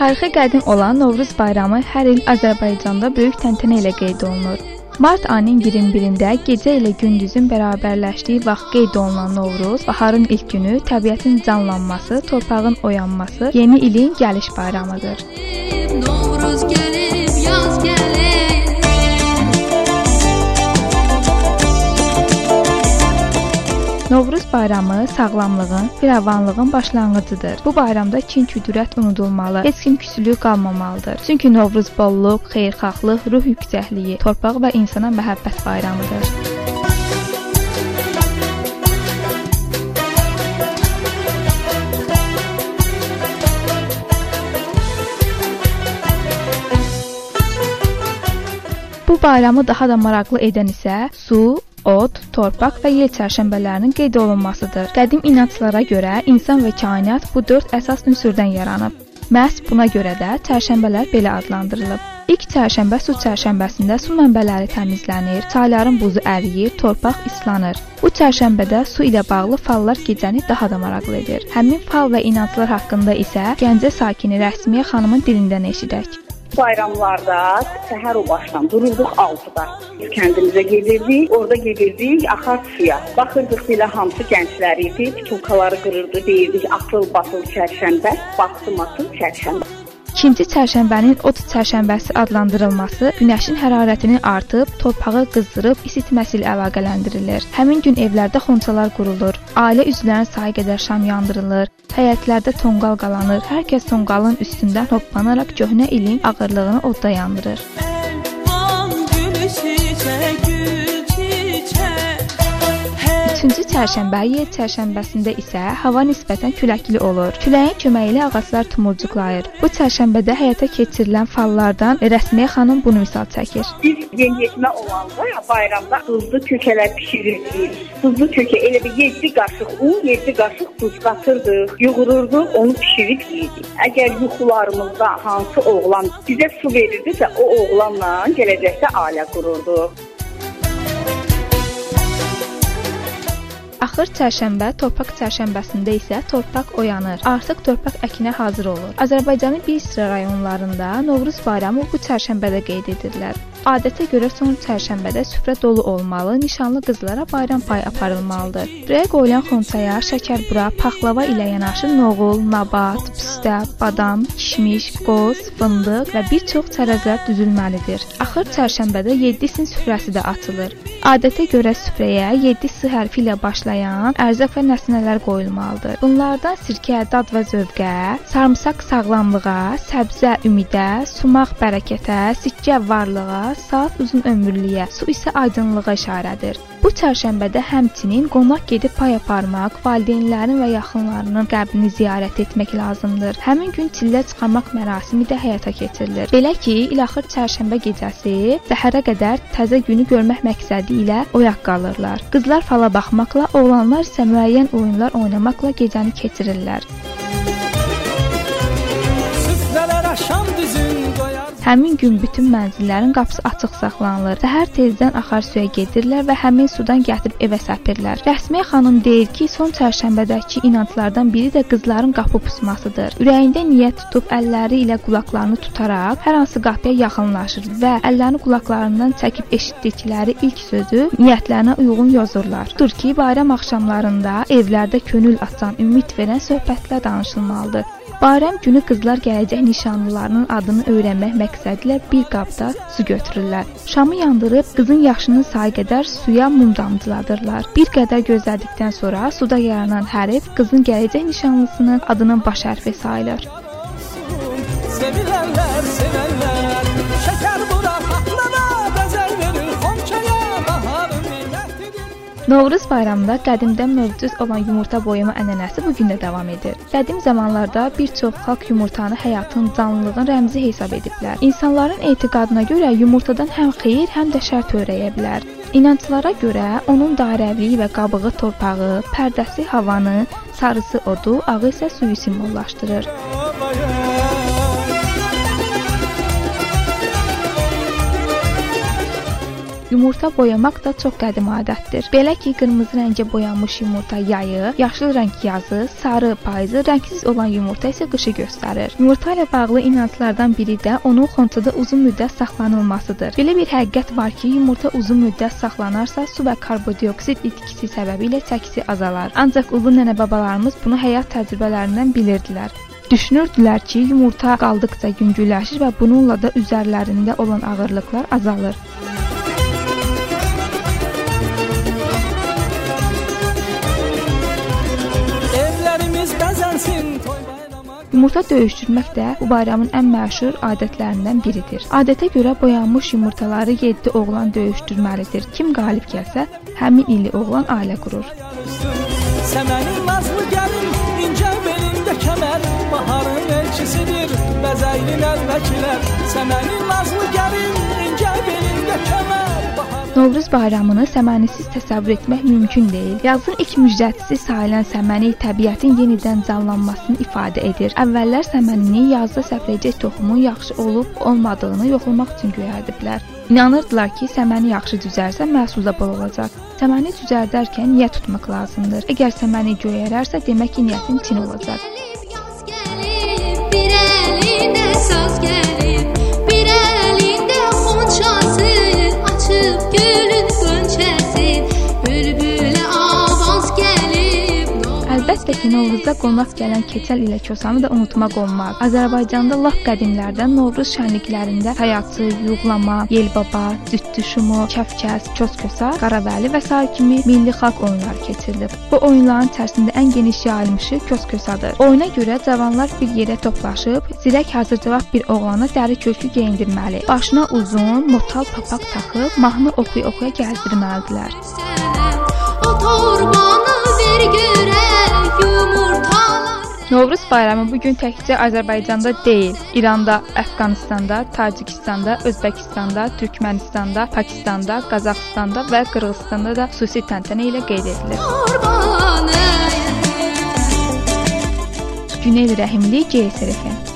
Tarixi qədim olan Novruz bayramı hər il Azərbaycanda böyük təntənə ilə qeyd olunur. Mart ayının 21-də gecə ilə gündüzün bərabərləşdiyi vaxt qeyd olunan Novruz, baharın ilk günü, təbiətin canlanması, torpağın oyanması, yeni ilin gəliş bayramıdır. Novruz gəlib, Novruz bayramı sağlamlığın, firavanlığın başlanğıcıdır. Bu bayramda kin-küdurət unudulmalı, heç kim küsülü qalmamalıdır. Çünki Novruz bolluq, xeyirxahlıq, ruh yüksəkliyi, torpaq və insana məhəbbət bayramıdır. Bu bayramı daha da maraqlı edən isə su, od, torpaq və yer çərşənbələrinin qeyd olunmasıdır. Qədim inanclara görə insan və kainat bu 4 əsas ünsürdən yaranıb. Məhz buna görə də çərşənbələr belə adlandırılıb. İlk çərşənbə su çərşənbəsində su mənbələri təmizlənir, çayların buzu əriyir, torpaq islanır. Bu çərşənbədə su ilə bağlı fallar gecəni daha da maraqlı edir. Həmin fal və inanclar haqqında isə Gəncə sakini Rəsmiyə xanımın dilindən eşidək bayramlarda səhər o başdan dururduq 6-da. Kəndimizə gedirdik, orada gedirdik axar suya. Baxırdıq belə hamısı gənclər idi, çulkaları qırırdı, deyirdik atıl batıl çərşənbə, baxdım atıl çərşənbə. İkinci çərşənbənin ot çərşənbəsi adlandırılması günəşin hərarətinin artıb, torpağı qızdırıb isitməsi ilə əlaqələndirilir. Həmin gün evlərdə xonçalar qurulur, ailə üzvlərinin sayı qədər şam yandırılır, həyətlərdə tonqal qalanır. Hər kəs tonqalın üstündən hoppanaraq köhnə ilin ağırlığını odda yandırır. Çərşənbə yer çərşənbəsində isə hava nisbətən küləkli olur. Küləyin köməyi ilə ağaclar tumurcuqlayır. Bu çərşənbədə həyata keçirilən fallardan Rəsmiyə xanım bunu misal çəkir. Biz yeniyetmə olanda bayramda duzlu kökələr bişirirdik. Duzlu kökə elə bir 7 qaşıq un, 7 qaşıq duz qatırdıq, yoğururduq, onu bişirib yeyirdik. Əgər yuxularımızda hansı oğlan bizə su verirdisə, o oğlanla gələcəkdə ailə qururduq. Axır çərşənbə, torpaq çərşənbəsində isə torpaq oyanır. Artıq torpaq əkinə hazır olur. Azərbaycanın bir sıra rayonlarında Novruz bayramı bu çərşənbədə qeyd edilir. Adətə görə son çərşənbədə süfrə dolu olmalı, nişanlı qızlara bayram payı aparılmalıdır. Süfrəyə qoyulan xonçaya şəkərbura, paxlava ilə yanaşı noğul, nabat, pistə, badam, kişmiş, qoz, fındıq və bir çox çərəzlər düzülməlidir. Axır çərşənbədə 7 sin süfrəsi də açılır. Adətə görə süfrəyə 7 s hərfi ilə başlayan ərzaq və nəsnələr qoyulmalıdır. Bunlardan sirkə dad və zövqə, sarımsaq sağlamlığa, səbzə ümidə, sumaq bərəkətə, sikkə varlığa, saat uzun ömürlüyə, su isə aydınlığa işarədir. Bu çərşənbədə həmçinin qonaq gedib pay aparmaq, valideynlərin və yaxınlarının qəbrini ziyarət etmək lazımdır. Həmin gün çillə çıxarmaq mərasimi də həyata keçirilir. Belə ki, ilaxır çərşənbə gecəsi səhərə qədər təzə günü görmək məqsədi ilə oyaq qalırlar. Qızlar fala baxmaqla, oğlanlar isə müəyyən oyunlar oynamaqla gecəni keçirirlər. Həmin gün bütün mənzillərin qapısı açıq saxlanılır. Səhər tezdən axar suya gedirlər və həmin sudan gətirib evə səpirlər. Rəsmiyə xanım deyir ki, son çərşənbədəki inanclardan biri də qızların qapı pusmasıdır. Ürəyində niyyət tutub əlləri ilə qulaqlarını tutaraq hər hansı qapıya yaxınlaşır və əllərini qulaqlarından çəkib eşitdikləri ilk sözü niyyətlərinə uyğun yazırlar. Dur ki, bayram axşamlarında evlərdə könül açan, ümid verən söhbətlər danışılmalıdır. Bayram günü qızlar gələcək nişanlılarının adını öyrənmək məqsədilə bir qabda su götürürlər. Şamı yandırıb qızın yaşının sayı qədər suya mum damcıladırlar. Bir qədər gözlədikdən sonra suda yaranan hərf qızın gələcək nişanlısının adının baş hərfi sayılır. Sevilərlər, sevərlər, şəkər Novruz bayramında qədimdən mövcud olan yumurta boyama ənənəsi bu gün də davam edir. Qədim zamanlarda bir çox xalq yumurtanı həyatın, canlılığın rəmzi hesab ediblər. İnsanların etiqadına görə yumurtadan həm xeyir, həm də şər törəyə bilər. İnanclara görə onun dairəvliyi və qabığı torpağı, pərdəsi havanı, sarısı odu, ağı isə suyu simvollaşdırır. Yumurta boyamaq da çox qədim adətdir. Belə ki, qırmızı rəngə boyanmış yumurta yayı, yaşıl rəng yazı, sarı payızı, rəngsiz olan yumurta isə qışı göstərir. Yumurta ilə bağlı inanclardan biri də onun xontada uzun müddət saxlanılmasıdır. Belə bir həqiqət var ki, yumurta uzun müddət saxlanarsa, su və karbondioksid itkisi səbəbilə çəkisi azalar. Ancaq ulu nənə-babalarımız bunu həyat təcrübələrindən bilirdilər. Düşünürdülər ki, yumurta qaldıqca yüngülləşir və bununla da üzərlərində olan ağırlıqlar azalır. Yumurta döyüşdürmək də bu bayramın ən məşhur adətlərindən biridir. Adətə görə boyanmış yumurtaları 7 oğlan döyüşdürməlidir. Kim qalib gəlsə, həmin ili oğlan ailə qurur. Səmənin nazlı gəlin incə belində kəmər baharın elçisidir bəzəyli nəlvəkilər Səmənin nazlı gəlin incə belində Novruz bayramını səmənisiz təsəvvür etmək mümkün deyil. Yazın ilk müjdəçisi sayılan səməni təbiətin yenidən canlanmasını ifadə edir. Əvvəllər səmənini yazda səpələcək toxumun yaxşı olub-olmadığını yoxlamaq üçün göyərdiblər. İnanırdılar ki, səməni yaxşı düzərsə məhsul da bol olacaq. Səməni düzərdərkən niyyət tutmaq lazımdır. Əgər səməni göyərərsə, demək ki, niyyətin tin olacaq. Novruzda qonaq gələn keçəl ilə kosanı da unutmaq olmaz. Azərbaycanda lap qədimlərdən Novruz şənliklərində sayaçı, yuğlama, yelbaba, cütdü şumu, kəfkəs, koskosa, qaravəli və sair kimi milli xalq oyunları keçirilib. Bu oyunların içərisində ən geniş yayılmışı koskosadır. Oyuna görə cavanlar bir yerə toplaşıb, zirək hazır cavab bir oğlana dəri kökü geyindirməli. Başına uzun, motal papaq taxıb, mahnı oxuya-oxuya gəzdirməlidirlər. O torbanı Novruz bayramı bu gün təkcə Azərbaycanda deyil, İranda, Əfqanistanda, Tacikistanda, Özbəkistanda, Türkmənistanda, Pakistanda, Qazaxıstanda və Qırğızstanda da xüsusi təntənə ilə qeyd edilir. Günel Rəhimli, GSRF